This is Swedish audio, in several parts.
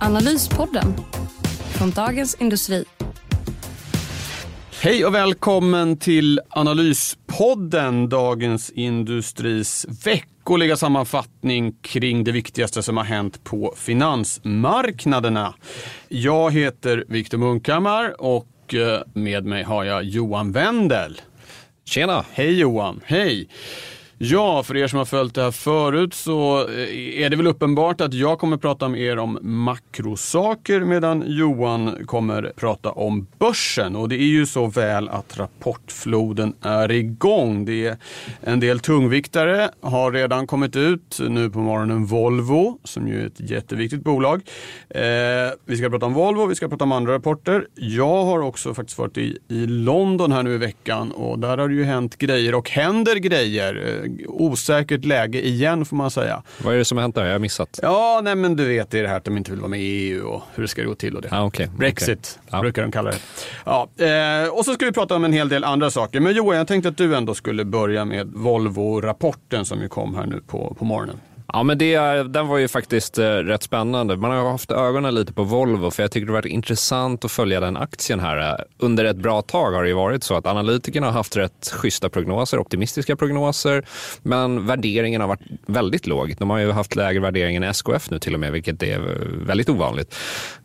Analyspodden från Dagens Industri. Hej och välkommen till Analyspodden, Dagens Industris veckoliga sammanfattning kring det viktigaste som har hänt på finansmarknaderna. Jag heter Viktor Munkhammar och eh, med mig har jag Johan Wendel. Tjena! Hej Johan, hej! Ja, för er som har följt det här förut så eh, är det väl uppenbart att jag kommer prata med er om makrosaker medan Johan kommer prata om börsen. Och det är ju så väl att rapportfloden är igång. Det är en del tungviktare har redan kommit ut. Nu på morgonen Volvo, som ju är ett jätteviktigt bolag. Eh, vi ska prata om Volvo, vi ska prata om andra rapporter. Jag har också faktiskt varit i, i London här nu i veckan och där har det ju hänt grejer och händer grejer eh, osäkert läge igen får man säga. Vad är det som har hänt där? Jag har missat. Ja, nej men du vet det är det här att de inte vill vara med i EU och hur det ska gå till och det. Ah, okay. Brexit okay. brukar de kalla det. Ja, eh, och så ska vi prata om en hel del andra saker. Men Johan, jag tänkte att du ändå skulle börja med Volvo-rapporten som ju kom här nu på, på morgonen. Ja, men det, den var ju faktiskt eh, rätt spännande. Man har haft ögonen lite på Volvo, för jag tycker det har varit intressant att följa den aktien här. Eh. Under ett bra tag har det ju varit så att analytikerna har haft rätt schyssta prognoser, optimistiska prognoser, men värderingen har varit väldigt låg. De har ju haft lägre värdering än SKF nu till och med, vilket är eh, väldigt ovanligt.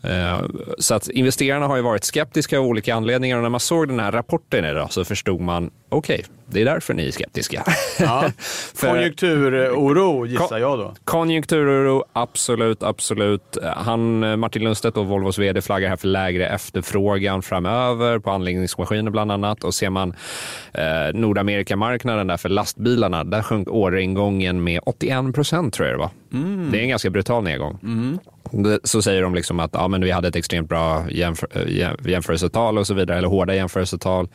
Eh, så att investerarna har ju varit skeptiska av olika anledningar och när man såg den här rapporten idag så förstod man, okej, okay, det är därför ni är skeptiska. Ja. Konjunkturoro gissar jag då. Konjunkturoro, absolut, absolut. Han, Martin Lundstedt och Volvos vd flaggar här för lägre efterfrågan framöver på anläggningsmaskiner bland annat. Och ser man eh, Nordamerikamarknaden där för lastbilarna, där sjönk orderingången med 81 procent tror jag det var. Mm. Det är en ganska brutal nedgång. Mm så säger de liksom att ja, men vi hade ett extremt bra jämför, eh, jämförelsetal och så vidare, eller hårda jämförelsetal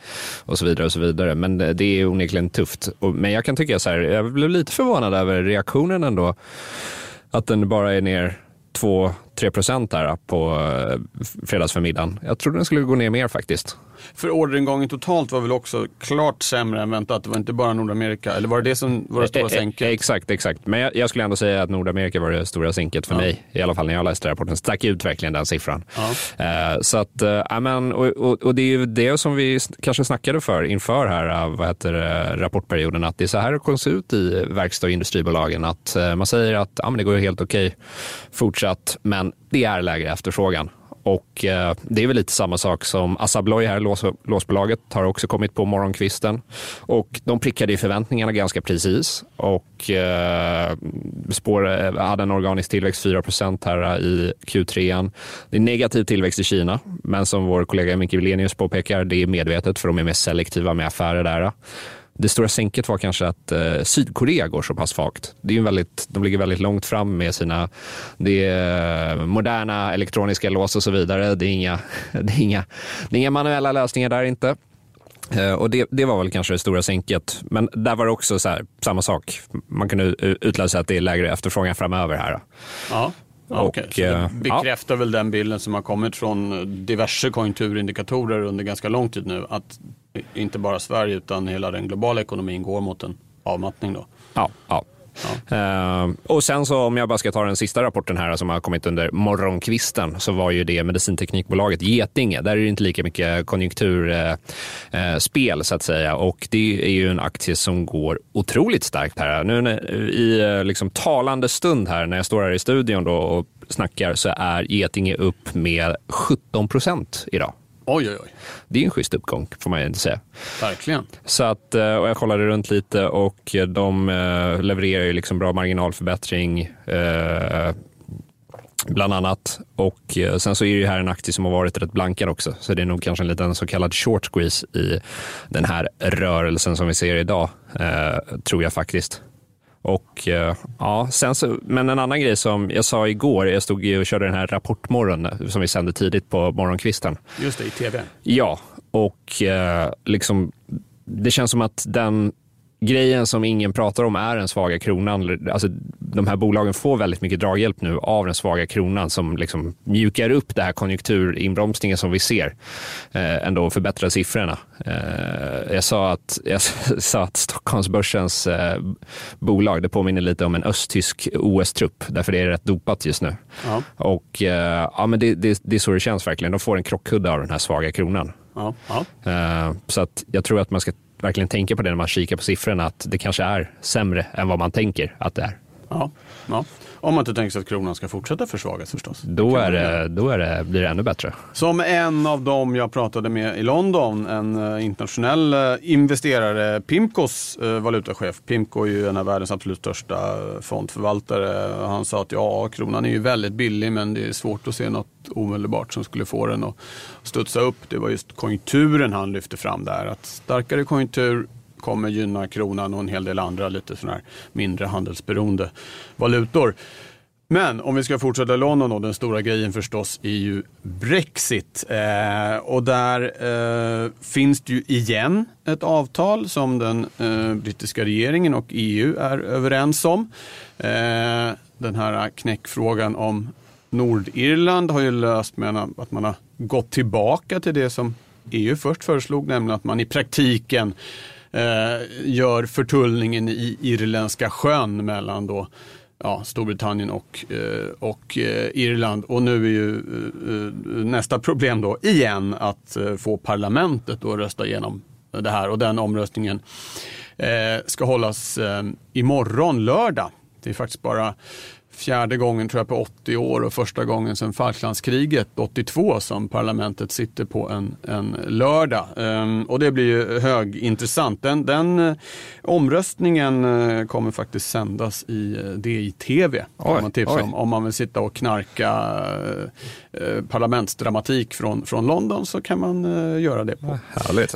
och så vidare. och så vidare. Men det är onekligen tufft. Men jag kan tycka så här, jag blev lite förvånad över reaktionen ändå. Att den bara är ner två 3 där på eh, fredagsförmiddagen. Jag trodde den skulle gå ner mer faktiskt. För orderingången totalt var väl också klart sämre än väntat? Det var inte bara Nordamerika, eller var det det som var det eh, stora eh, sänket? Exakt, exakt. Men jag, jag skulle ändå säga att Nordamerika var det stora sänket för ja. mig. I alla fall när jag läste rapporten stack ut verkligen den siffran. Ja. Uh, så att, uh, men, och, och, och, det är ju det som vi kanske snackade för inför här, uh, vad heter rapportperioden, att det är så här det kommer se ut i verkstad och industribolagen. Att man säger att ah, men det går helt okej okay, fortsatt, men det är lägre efterfrågan. Och eh, det är väl lite samma sak som Assa Abloy här, lås, låsbolaget, har också kommit på morgonkvisten. Och de prickade ju förväntningarna ganska precis och eh, spår, eh, hade en organisk tillväxt 4% här i Q3. Det är negativ tillväxt i Kina, men som vår kollega Micke Wilenius påpekar, det är medvetet för de är mer selektiva med affärer där. Det stora sänket var kanske att eh, Sydkorea går så pass svagt. Det är ju väldigt, de ligger väldigt långt fram med sina det är eh, moderna elektroniska lås och så vidare. Det är inga, det är inga, det är inga manuella lösningar där inte. Eh, och det, det, var väl kanske det stora sänket. Men där var det också så här, samma sak. Man kunde utläsa att det är lägre efterfrågan framöver här. Ja. Ja, och, okay. det bekräftar ja. väl den bilden som har kommit från diverse konjunkturindikatorer under ganska lång tid nu. Att inte bara Sverige utan hela den globala ekonomin går mot en avmattning. Då. Ja, ja. Ja. Uh, och sen så om jag bara ska ta den sista rapporten här som har kommit under morgonkvisten så var ju det medicinteknikbolaget Getinge. Där är det inte lika mycket konjunkturspel eh, eh, uh, uh, så att säga och det är ju en aktie som går otroligt starkt här. Nu i eh, liksom talande stund här när jag står här i studion då och snackar så är Getinge upp med 17 procent idag. Oj, oj, oj. Det är en schysst uppgång får man ju inte säga. Verkligen. Så att, eh, och jag kollade runt lite och de eh, levererar ju liksom bra marginalförbättring eh, bland annat. Och sen så är det här en aktie som har varit rätt blankad också, så det är nog kanske en liten så kallad short squeeze i den här rörelsen som vi ser idag, tror jag faktiskt. Och, eh, ja, sen så, men en annan grej som jag sa igår, jag stod och körde den här Rapportmorgon som vi sände tidigt på morgonkvisten. Just det, i tv. Ja, och eh, liksom, det känns som att den grejen som ingen pratar om är den svaga kronan. Alltså, de här bolagen får väldigt mycket draghjälp nu av den svaga kronan som liksom mjukar upp det här konjunkturinbromsningen som vi ser. Eh, ändå förbättrar siffrorna. Eh, jag, sa att, jag sa att Stockholmsbörsens eh, bolag, det påminner lite om en östtysk OS-trupp, därför det är rätt dopat just nu. Ja. Och eh, ja, men det, det, det är så det känns verkligen. De får en krockkudde av den här svaga kronan. Ja. Ja. Eh, så att jag tror att man ska verkligen tänka på det när man kikar på siffrorna, att det kanske är sämre än vad man tänker att det är. Ja, ja. Om man inte tänker sig att kronan ska fortsätta försvagas förstås. Då, är det, då är det, blir det ännu bättre. Som en av dem jag pratade med i London, en eh, internationell eh, investerare, Pimcos eh, valutachef. Pimco är ju en av världens absolut största fondförvaltare. Han sa att ja, kronan är ju väldigt billig men det är svårt att se något omedelbart som skulle få den att studsa upp. Det var just konjunkturen han lyfte fram där. Att starkare konjunktur kommer gynna kronan och en hel del andra lite sådana här mindre handelsberoende valutor. Men om vi ska fortsätta London och den stora grejen förstås är ju Brexit. Eh, och där eh, finns det ju igen ett avtal som den eh, brittiska regeringen och EU är överens om. Eh, den här knäckfrågan om Nordirland har ju löst med att man har gått tillbaka till det som EU först föreslog, nämligen att man i praktiken Eh, gör förtullningen i Irländska sjön mellan då ja, Storbritannien och, eh, och eh, Irland. Och nu är ju eh, eh nästa problem då igen att eh, få parlamentet att rösta igenom det här och den omröstningen ska hållas imorgon lördag. Det är faktiskt bara fjärde gången tror jag på 80 år och första gången sedan Falklandskriget 82 som parlamentet sitter på en, en lördag. Um, och det blir ju högintressant. Den, den uh, omröstningen uh, kommer faktiskt sändas i uh, DI-TV. om, om man vill sitta och knarka uh, parlamentsdramatik från, från London så kan man göra det på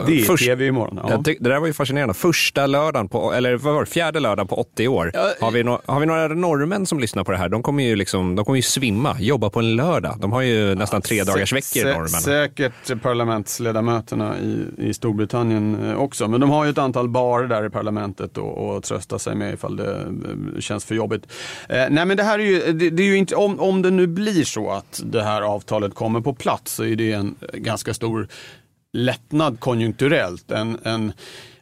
DI-TV imorgon. Ja. det där var ju fascinerande. Första lördagen, på, eller vad var det, fjärde lördagen på 80 år. har, vi no, har vi några norrmän som lyssnar på det här, de kommer ju, liksom, de kommer ju svimma, jobba på en lördag. De har ju nästan tre dagars veckor norrmännen. Säkert parlamentsledamöterna i, i Storbritannien eh, också. Men de har ju ett antal barer där i parlamentet att trösta sig med ifall det eh, känns för jobbigt. Eh, nej men det här är ju, det, det, är ju inte, om, om det nu blir så att det här avtalet kommer på plats så är det en ganska stor lättnad konjunkturellt. En, en,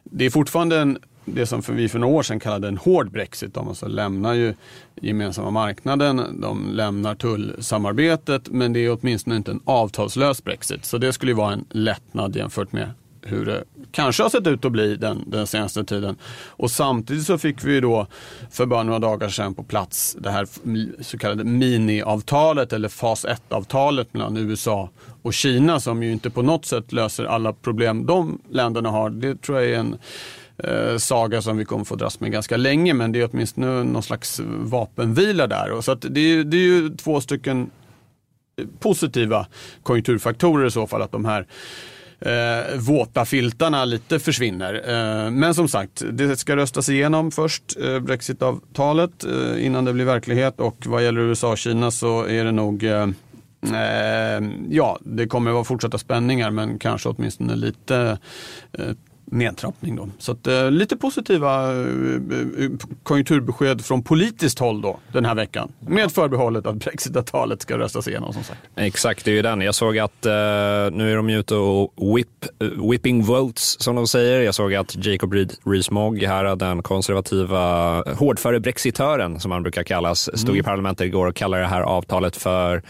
det är fortfarande en det som för vi för några år sedan kallade en hård Brexit. De alltså lämnar ju gemensamma marknaden, de lämnar tullsamarbetet men det är åtminstone inte en avtalslös Brexit. Så det skulle vara en lättnad jämfört med hur det kanske har sett ut att bli den, den senaste tiden. Och samtidigt så fick vi ju då för bara några dagar sedan på plats det här så kallade miniavtalet eller fas 1-avtalet mellan USA och Kina som ju inte på något sätt löser alla problem de länderna har. Det tror jag är en eh, saga som vi kommer få dras med ganska länge men det är åtminstone någon slags vapenvila där. Och så det, är, det är ju två stycken eh, positiva konjunkturfaktorer i så fall att de här eh, våta filtarna lite försvinner. Eh, men som sagt, det ska röstas igenom först, eh, Brexitavtalet, eh, innan det blir verklighet och vad gäller USA och Kina så är det nog eh, eh ja, det kommer att vara fortsatta spänningar men kanske åtminstone lite eh, nedtrappning. Då. Så att, eh, lite positiva eh, eh, konjunkturbesked från politiskt håll då den här veckan. Med förbehållet att brexit-avtalet ska röstas igenom som sagt. Exakt, det är ju den. Jag såg att eh, nu är de ute och whip, uh, whipping votes som de säger. Jag såg att Jacob Rees-Mogg, här, den konservativa hårdföre brexitören som han brukar kallas, stod mm. i parlamentet igår och kallade det här avtalet för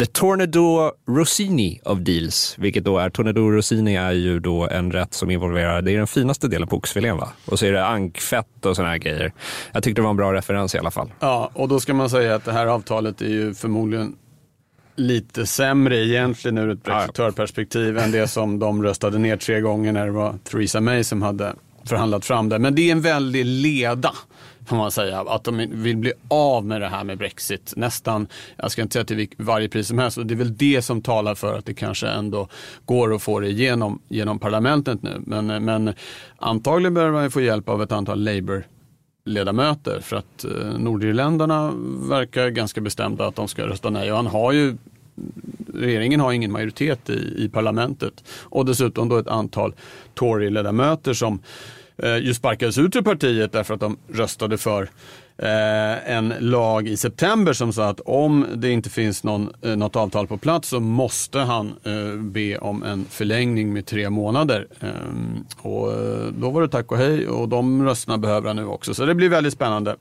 the Tornado Rossini of deals. Vilket då är, Tornado Rossini är ju då en rätt som involverar det är den finaste delen på oxfilén va? Och så är det ankfett och såna här grejer. Jag tyckte det var en bra referens i alla fall. Ja, och då ska man säga att det här avtalet är ju förmodligen lite sämre egentligen ur ett brexitörperspektiv än det som de röstade ner tre gånger när det var Theresa May som hade förhandlat fram det. Men det är en väldig leda får man säga. Att de vill bli av med det här med Brexit. Nästan, jag ska inte säga till varje pris som helst. Och det är väl det som talar för att det kanske ändå går att få det igenom genom parlamentet nu. Men, men antagligen behöver man få hjälp av ett antal Labour ledamöter för att eh, Nordirländarna verkar ganska bestämda att de ska rösta nej och han har ju regeringen har ingen majoritet i, i parlamentet och dessutom då ett antal Tory-ledamöter som eh, ju sparkades ut ur partiet därför att de röstade för eh, en lag i september som sa att om det inte finns någon, eh, något avtal på plats så måste han be om en förlängning med tre månader. Och då var det tack och hej och de rösterna behöver han nu också. Så det blir väldigt spännande.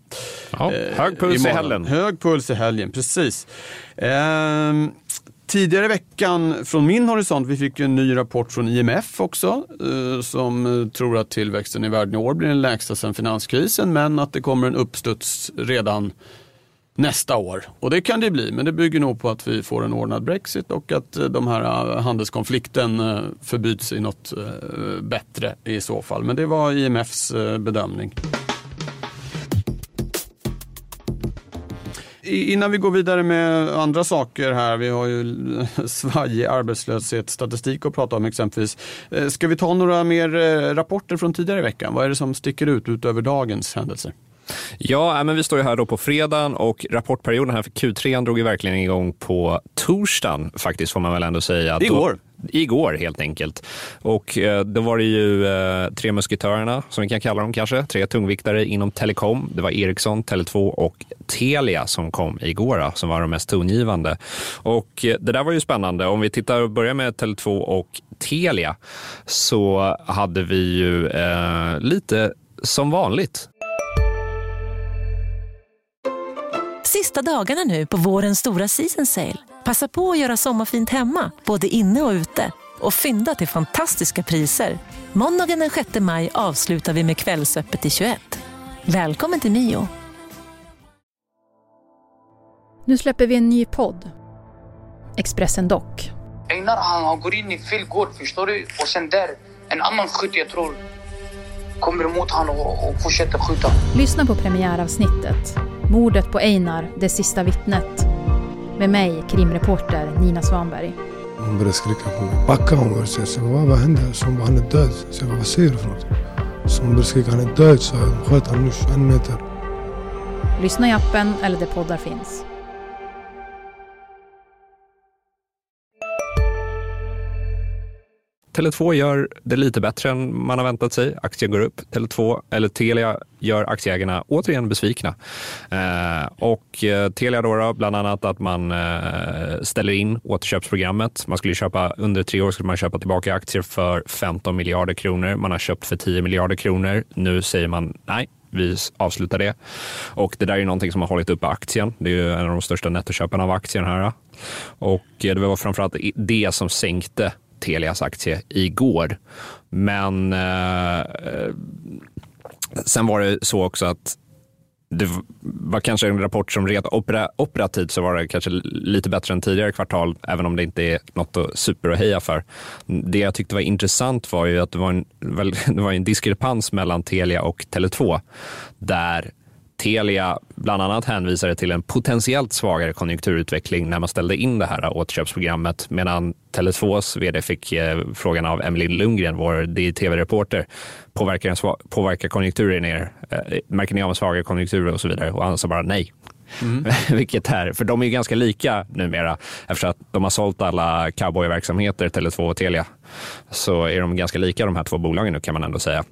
Ja, hög puls i imorgon. helgen. Hög puls i helgen, precis. Tidigare i veckan från min horisont, vi fick en ny rapport från IMF också eh, som eh, tror att tillväxten i världen i år blir den lägsta sedan finanskrisen men att det kommer en uppstuds redan nästa år. Och det kan det bli, men det bygger nog på att vi får en ordnad Brexit och att eh, de här handelskonflikten förbyts i något bättre i så fall. Men det var IMFs bedömning. Innan vi går vidare med andra saker här, vi har ju svajig arbetslöshetsstatistik att prata om exempelvis. Eh, ska vi ta några mer eh, rapporter från tidigare i veckan? Vad är det som sticker ut utöver dagens händelser? Ja, äh, men vi står ju här då på fredagen och rapportperioden här för Q3 drog ju verkligen igång på torsdagen faktiskt får man väl ändå säga. Igår. Igår helt enkelt. Och eh, då var det ju eh, tre musketörerna, som vi kan kalla dem kanske, tre tungviktare inom telekom. Det var Ericsson, Tele2 och Telia som kom igår, som var de mest tongivande. Och eh, det där var ju spännande. Om vi tittar och börjar med Tele2 och Telia så hade vi ju eh, lite som vanligt Sista dagarna nu på vårens stora season sale. Passa på att göra sommarfint hemma, både inne och ute. Och fynda till fantastiska priser. Måndagen den 6 maj avslutar vi med Kvällsöppet i 21. Välkommen till Mio. Nu släpper vi en ny podd. Expressen Dock. Einar han, går in i fel gård, förstår du? Och sen där, en annan skytt jag tror kommer emot han och, och fortsätter skjuta. Lyssna på premiäravsnittet. Mordet på Einar, det sista vittnet. Med mig, krimreporter Nina Svanberg. Hon började skrika på mig. Backa hon började säga. Vad, vad händer? Så hon bara, han är död. Så jag bara, vad säger du för något? Så hon började skrika, han är död. Så jag sköt han nu 21 meter. Lyssna i appen eller där poddar finns. Tele2 gör det lite bättre än man har väntat sig. Aktien går upp. Tele2, eller Telia gör aktieägarna återigen besvikna. Eh, och eh, Telia då, då, bland annat att man eh, ställer in återköpsprogrammet. Man skulle köpa, under tre år skulle man köpa tillbaka aktier för 15 miljarder kronor. Man har köpt för 10 miljarder kronor. Nu säger man nej, vi avslutar det. Och det där är ju någonting som har hållit uppe aktien. Det är ju en av de största nettoköparna av aktien här. Och eh, det var framförallt det som sänkte Telias aktie igår. Men eh, sen var det så också att det var kanske en rapport som rent opera, operativt så var det kanske lite bättre än tidigare kvartal, även om det inte är något att super att heja för. Det jag tyckte var intressant var ju att det var en, det var en diskrepans mellan Telia och Tele2, där Telia bland annat hänvisade till en potentiellt svagare konjunkturutveckling när man ställde in det här återköpsprogrammet medan Tele2s vd fick eh, frågan av Emily Lundgren, vår DTV-reporter, påverkar, påverkar konjunkturen er? Eh, märker ni av en svagare konjunktur och så vidare? Och han sa bara nej. Vilket är, för de är ju ganska lika numera eftersom att de har sålt alla cowboyverksamheter, Tele2 och Telia. Så är de ganska lika de här två bolagen nu kan man ändå säga.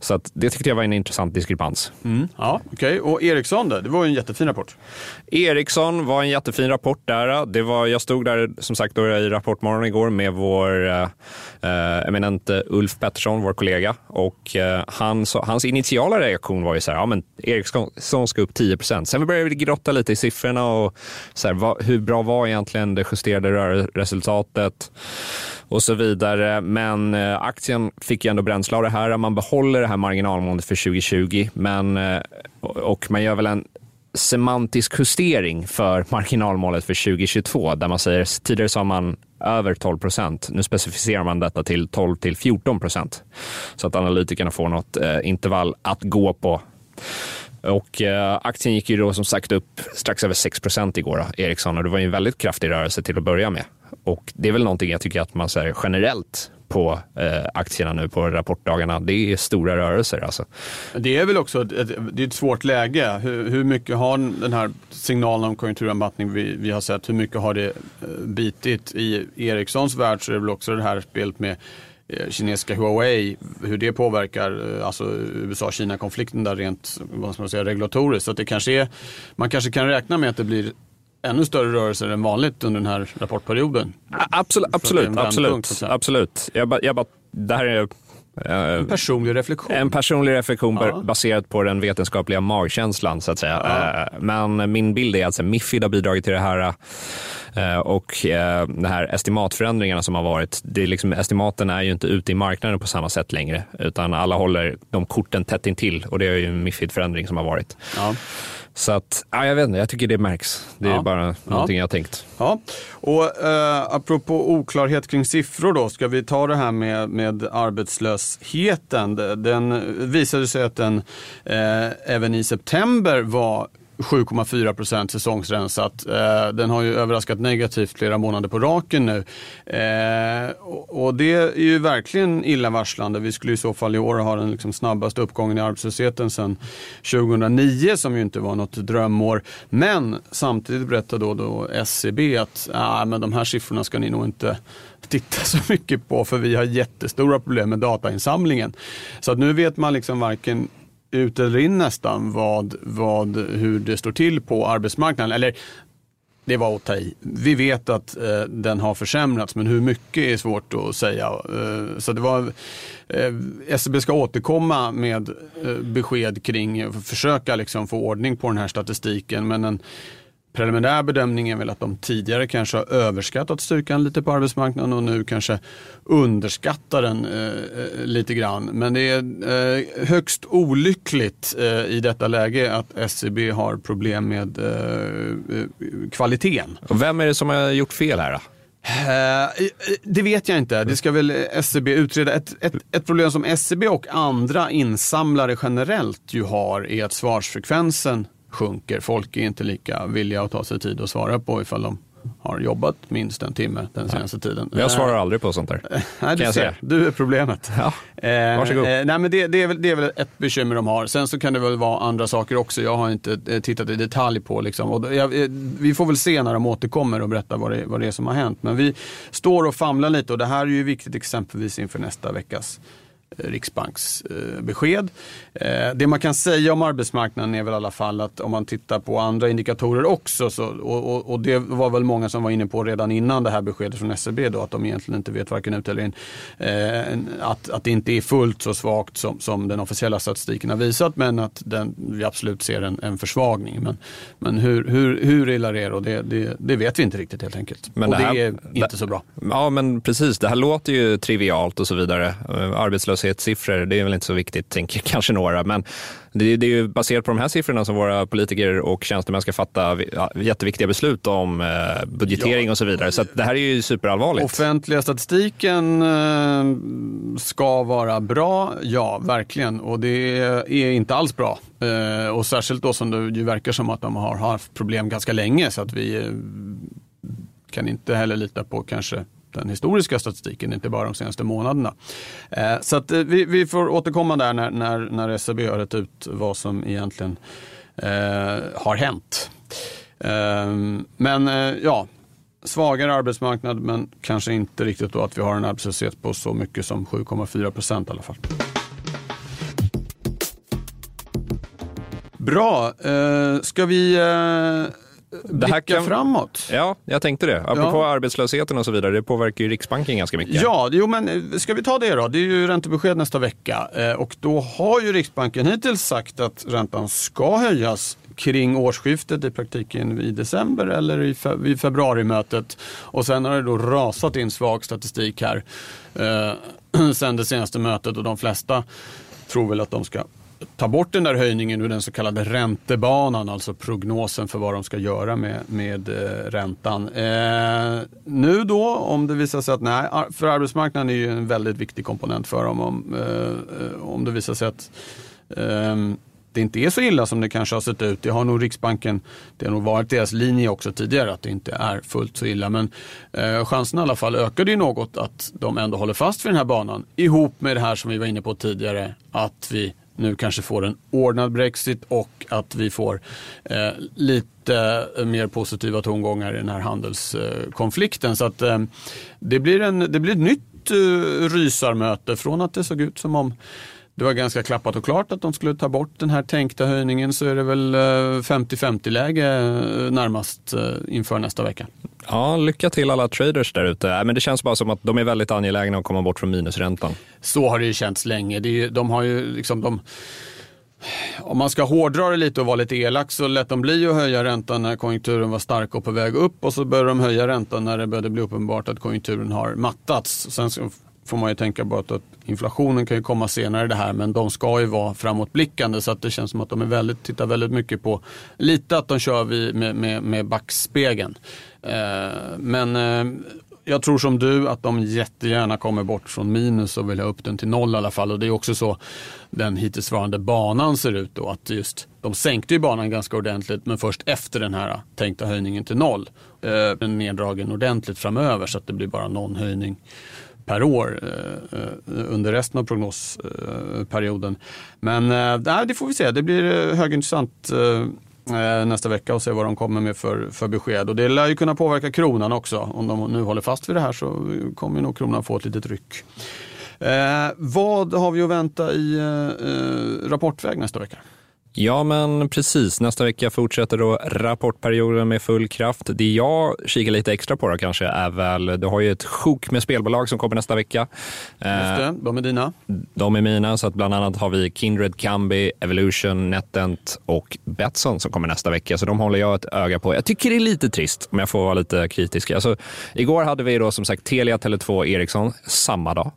Så att det tyckte jag var en intressant diskrepans. Ja, okej. Och Ericsson då? Det var ju en jättefin rapport. Ericsson var en jättefin rapport där. Det var, jag stod där som sagt då i Rapportmorgon igår med vår eh, eh, eminente Ulf Pettersson, vår kollega. Och eh, han, så, hans initiala reaktion var ju så här, ja men Ericsson ska upp 10% Sen började vi grotta lite i siffrorna och så här, vad, hur bra var egentligen det justerade rörelseresultatet och så vidare. Men eh, aktien fick ju ändå bränsle av det här. Man behåller det här marginalmålet för 2020, men, eh, och man gör väl en semantisk justering för marginalmålet för 2022 där man säger tidigare sa man över 12 procent. Nu specificerar man detta till 12 till 14 procent så att analytikerna får något eh, intervall att gå på. Och eh, aktien gick ju då som sagt upp strax över 6 igår, då, Ericsson, och det var ju en väldigt kraftig rörelse till att börja med. Och det är väl någonting jag tycker att man säger generellt på eh, aktierna nu på rapportdagarna. Det är stora rörelser alltså. Det är väl också ett, ett, det är ett svårt läge. Hur, hur, mycket har den här signalen om konjunkturavmattning vi, vi har sett, hur mycket har det eh, bitit? I Ericssons värld så är det väl också det här spelet med kinesiska Huawei, hur det påverkar eh, alltså USA-Kina-konflikten där rent vad ska man säga, regulatoriskt. Så att det kanske är, man kanske kan räkna med att det blir ännu större rörelser än vanligt under den här rapportperioden. Absolut, absolut. absolut, absolut. Jag ba, jag ba, det här är en personlig reflektion. En personlig reflektion ja. baserat på den vetenskapliga magkänslan så att säga. Ja. Eh, men min bild är att Mifid har bidragit till det här eh, och eh, de här estimatförändringarna som har varit. Det är liksom, estimaten är ju inte ute i marknaden på samma sätt längre utan alla håller de korten tätt intill och det är ju en Mifid-förändring som har varit. Ja. Så att, ja, jag vet inte, jag tycker det märks. Det är ja. bara någonting ja. jag har tänkt. Ja, och eh, apropå oklarhet kring siffror då, ska vi ta det här med, med arbetslösheten. Den visade sig att den eh, även i september var 7,4 procent säsongsrensat. Eh, den har ju överraskat negativt flera månader på raken nu. Eh, och det är ju verkligen illavarslande. Vi skulle i så fall i år ha den liksom snabbaste uppgången i arbetslösheten sedan 2009 som ju inte var något drömår. Men samtidigt berättar då, då SCB att ah, men de här siffrorna ska ni nog inte titta så mycket på för vi har jättestora problem med datainsamlingen. Så att nu vet man liksom varken ut eller in nästan vad, vad, hur det står till på arbetsmarknaden. Eller det var att ta i. Vi vet att eh, den har försämrats men hur mycket är svårt att säga. Eh, så det var, eh, SCB ska återkomma med eh, besked kring, försöka liksom få ordning på den här statistiken. Men en, preliminär bedömning är väl att de tidigare kanske har överskattat styrkan lite på arbetsmarknaden och nu kanske underskattar den eh, eh lite grann. Men det är eh, högst olyckligt eh, i detta läge att SCB har problem med eh, eh, kvaliteten. Och vem är det som har gjort fel här då? det vet jag inte. Det ska väl SCB utreda. Ett, ett, ett, problem som SCB och andra insamlare generellt ju har är att svarsfrekvensen sjunker. Folk är inte lika villiga att ta sig tid att svara på ifall de har jobbat minst en timme den senaste tiden. Jag svarar aldrig på sånt där. Nej, du, ser, du är problemet. Ja. Eh, Varsågod. Eh, nej, men det, det, är väl, det är väl ett bekymmer de har. Sen så kan det väl vara andra saker också. Jag har inte eh, tittat i detalj på. Liksom. Och jag, eh, vi får väl se när de återkommer och berätta vad det, vad det är som har hänt. Men vi står och famlar lite och det här är ju viktigt exempelvis inför nästa veckas riksbanksbesked. Eh, det man kan säga om arbetsmarknaden är väl i alla fall att om man tittar på andra indikatorer också, så, och, och, och, det var väl många som var inne på redan innan det här beskedet från SCB då, att de egentligen inte vet varken ut eller in, eh, att, att det inte är fullt så svagt som, som den officiella statistiken har visat, men att den, vi absolut ser en, en försvagning. Men, men hur, hur, hur illa det är, och det, det, det, vet vi inte riktigt helt enkelt. Men och det, här, det är inte så bra. Ja, men precis. Det här låter ju trivialt och så vidare. Arbetslöshet arbetslöshetssiffror, det är väl inte så viktigt, tänker kanske några. Men det, det är ju baserat på de här siffrorna som våra politiker och tjänstemän ska fatta jätteviktiga beslut om eh, budgetering ja. och så vidare. Så det här är ju superallvarligt. Offentliga statistiken eh, ska vara bra, ja verkligen. Och det är inte alls bra. Eh, och särskilt då som det ju verkar som att de har haft problem ganska länge så att vi kan inte heller lita på kanske den historiska statistiken, inte bara de senaste månaderna. Eh, så att eh, vi, vi, får återkomma där när, när, när SCB har rätt ut vad som egentligen eh, har hänt. Ehm, men eh, ja, svagare arbetsmarknad men kanske inte riktigt då att vi har en arbetslöshet på så mycket som 7,4 procent i alla fall. Bra, ska vi det här kan... framåt. Ja, jag tänkte det. Apropå ja. arbetslösheten och så vidare, det påverkar ju Riksbanken ganska mycket. Ja, jo, men eh, ska vi ta det då? Det är ju räntebesked nästa vecka eh, och då har ju Riksbanken hittills sagt att räntan ska höjas kring årsskiftet, i praktiken i december eller i fe vid februarimötet. Och sen har det då rasat in svag statistik här eh, sen det senaste mötet och de flesta tror väl att de ska ta bort den där höjningen ur den så kallade räntebanan, alltså prognosen för vad de ska göra med, med eh, räntan. Eh, nu då, om det visar sig att nej, för arbetsmarknaden är ju en väldigt viktig komponent för dem. Om, eh, om det visar sig att eh, det inte är så illa som det kanske har sett ut. Det har nog Riksbanken, det har nog varit deras linje också tidigare att det inte är fullt så illa. Men eh, chansen i alla fall ökade ju något att de ändå håller fast vid den här banan. Ihop med det här som vi var inne på tidigare, att vi nu kanske får en ordnad Brexit och att vi får eh, lite eh, mer positiva tongångar i den här handelskonflikten. Så att eh, det, blir en, det blir ett nytt eh, rysarmöte från att det såg ut som om det var ganska klappat och klart att de skulle ta bort den här tänkta höjningen så är det väl 50-50 läge närmast inför nästa vecka. Ja, lycka till alla traders där ute. Men det känns bara som att de är väldigt angelägna att komma bort från minusräntan. Så har det ju känts länge. Är, de har ju liksom de, om man ska hårdra det lite och vara lite elak så lät de bli att höja räntan när konjunkturen var stark och på väg upp och så började de höja räntan när det började bli uppenbart att konjunkturen har mattats. Sen får man ju tänka på att, att inflationen kan ju komma senare det här men de ska ju vara framåtblickande så att det känns som att de är väldigt, tittar väldigt mycket på lite att de kör med, med, med backspegeln. Eh, men eh, jag tror som du att de jättegärna kommer bort från minus och vill ha upp den till noll i alla fall. Och det är också så den hittillsvarande banan ser ut då. Att just, de sänkte ju banan ganska ordentligt men först efter den här tänkta höjningen till noll. Eh, den neddragen ordentligt framöver så att det blir bara någon höjning per år eh, eh, under resten av prognosperioden. Eh, Men eh, det får vi se. Det blir eh, högintressant nästa vecka och se vad de kommer med för, för besked. Och det lär ju kunna påverka kronan också. Om de nu håller fast vid det här så kommer nog kronan få ett litet ryck. Eh, vad har vi att vänta i eh, rapportväg nästa vecka? Ja, men precis. Nästa vecka fortsätter då rapportperioden med full kraft. Det jag kikar lite extra på då kanske är väl, du har ju ett sjok med spelbolag som kommer nästa vecka. Just det, de är dina. De är mina, så att bland annat har vi Kindred, Kambi, Evolution, NetEnt och Betsson som kommer nästa vecka. Så de håller jag ett öga på. Jag tycker det är lite trist om jag får vara lite kritisk. Alltså, igår hade vi då som sagt Telia, Tele2, Ericsson samma dag.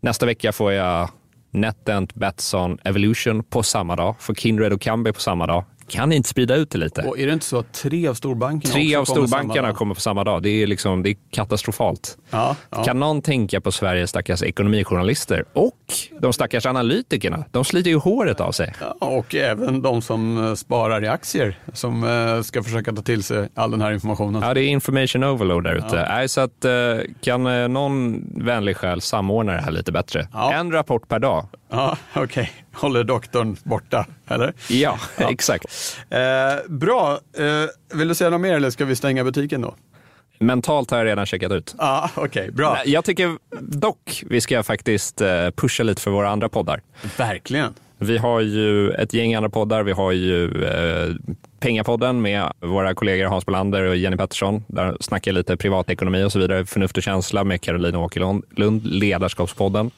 Nästa vecka får jag NetEnt, Betsson, Evolution på samma dag. För Kindred och Kambi på samma dag. Kan ni inte sprida ut det lite? Och är det inte så att tre av storbankerna Tre av kommer storbankerna kommer på samma dag. Det är, liksom, det är katastrofalt. Ja, ja. Kan någon tänka på Sveriges stackars ekonomijournalister och de stackars analytikerna? De sliter ju håret av sig. Ja, och även de som eh, sparar i aktier som eh, ska försöka ta till sig all den här informationen. Ja, det är information overload där ute. Ja. Så att, eh, kan någon vänlig själ samordna det här lite bättre? En rapport per dag. Ja, okej. Okay. Håller doktorn borta, eller? Ja, ja. exakt. Eh, bra. Eh, vill du säga något mer eller ska vi stänga butiken då? Mentalt har jag redan checkat ut. Okej, okay, bra. Jag tycker dock vi ska faktiskt eh, pusha lite för våra andra poddar. Verkligen. Vi har ju ett gäng andra poddar. Vi har ju eh, Pengapodden med våra kollegor Hans Bolander och Jenny Pettersson. Där snackar jag lite privatekonomi och så vidare. Förnuft och känsla med Caroline Åkerlund. Ledarskapspodden.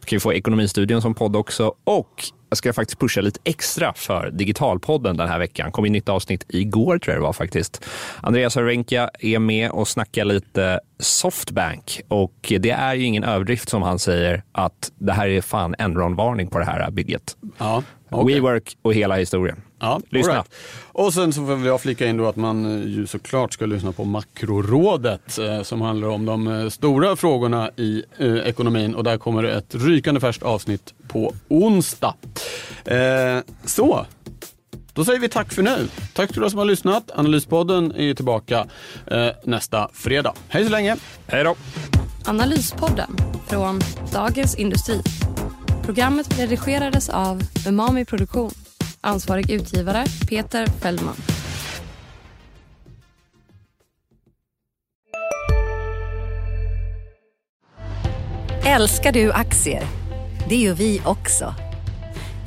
Vi kan få Ekonomistudion som podd också. Och jag ska faktiskt pusha lite extra för Digitalpodden den här veckan. kom in nytt avsnitt igår tror jag det var faktiskt. Andreas Arenka är med och snackar lite Softbank och det är ju ingen överdrift som han säger att det här är fan Enron-varning på det här bygget. Ja, okay. WeWork och hela historien. Ja, Lyssna. Right. Och sen så får jag flika in då att man eh, ju såklart ska lyssna på Makrorådet eh, som handlar om de eh, stora frågorna i eh, ekonomin och där kommer det ett rykande färskt avsnitt på onsdag. Eh, så, då säger vi tack för nu. Tack till alla som har lyssnat. Analyspodden är tillbaka eh, nästa fredag. Hej så länge. Hej då. Analyspodden från Dagens Industri. Programmet redigerades av Umami Produktion. Ansvarig utgivare Peter Fellman. Älskar du aktier? Det gör vi också.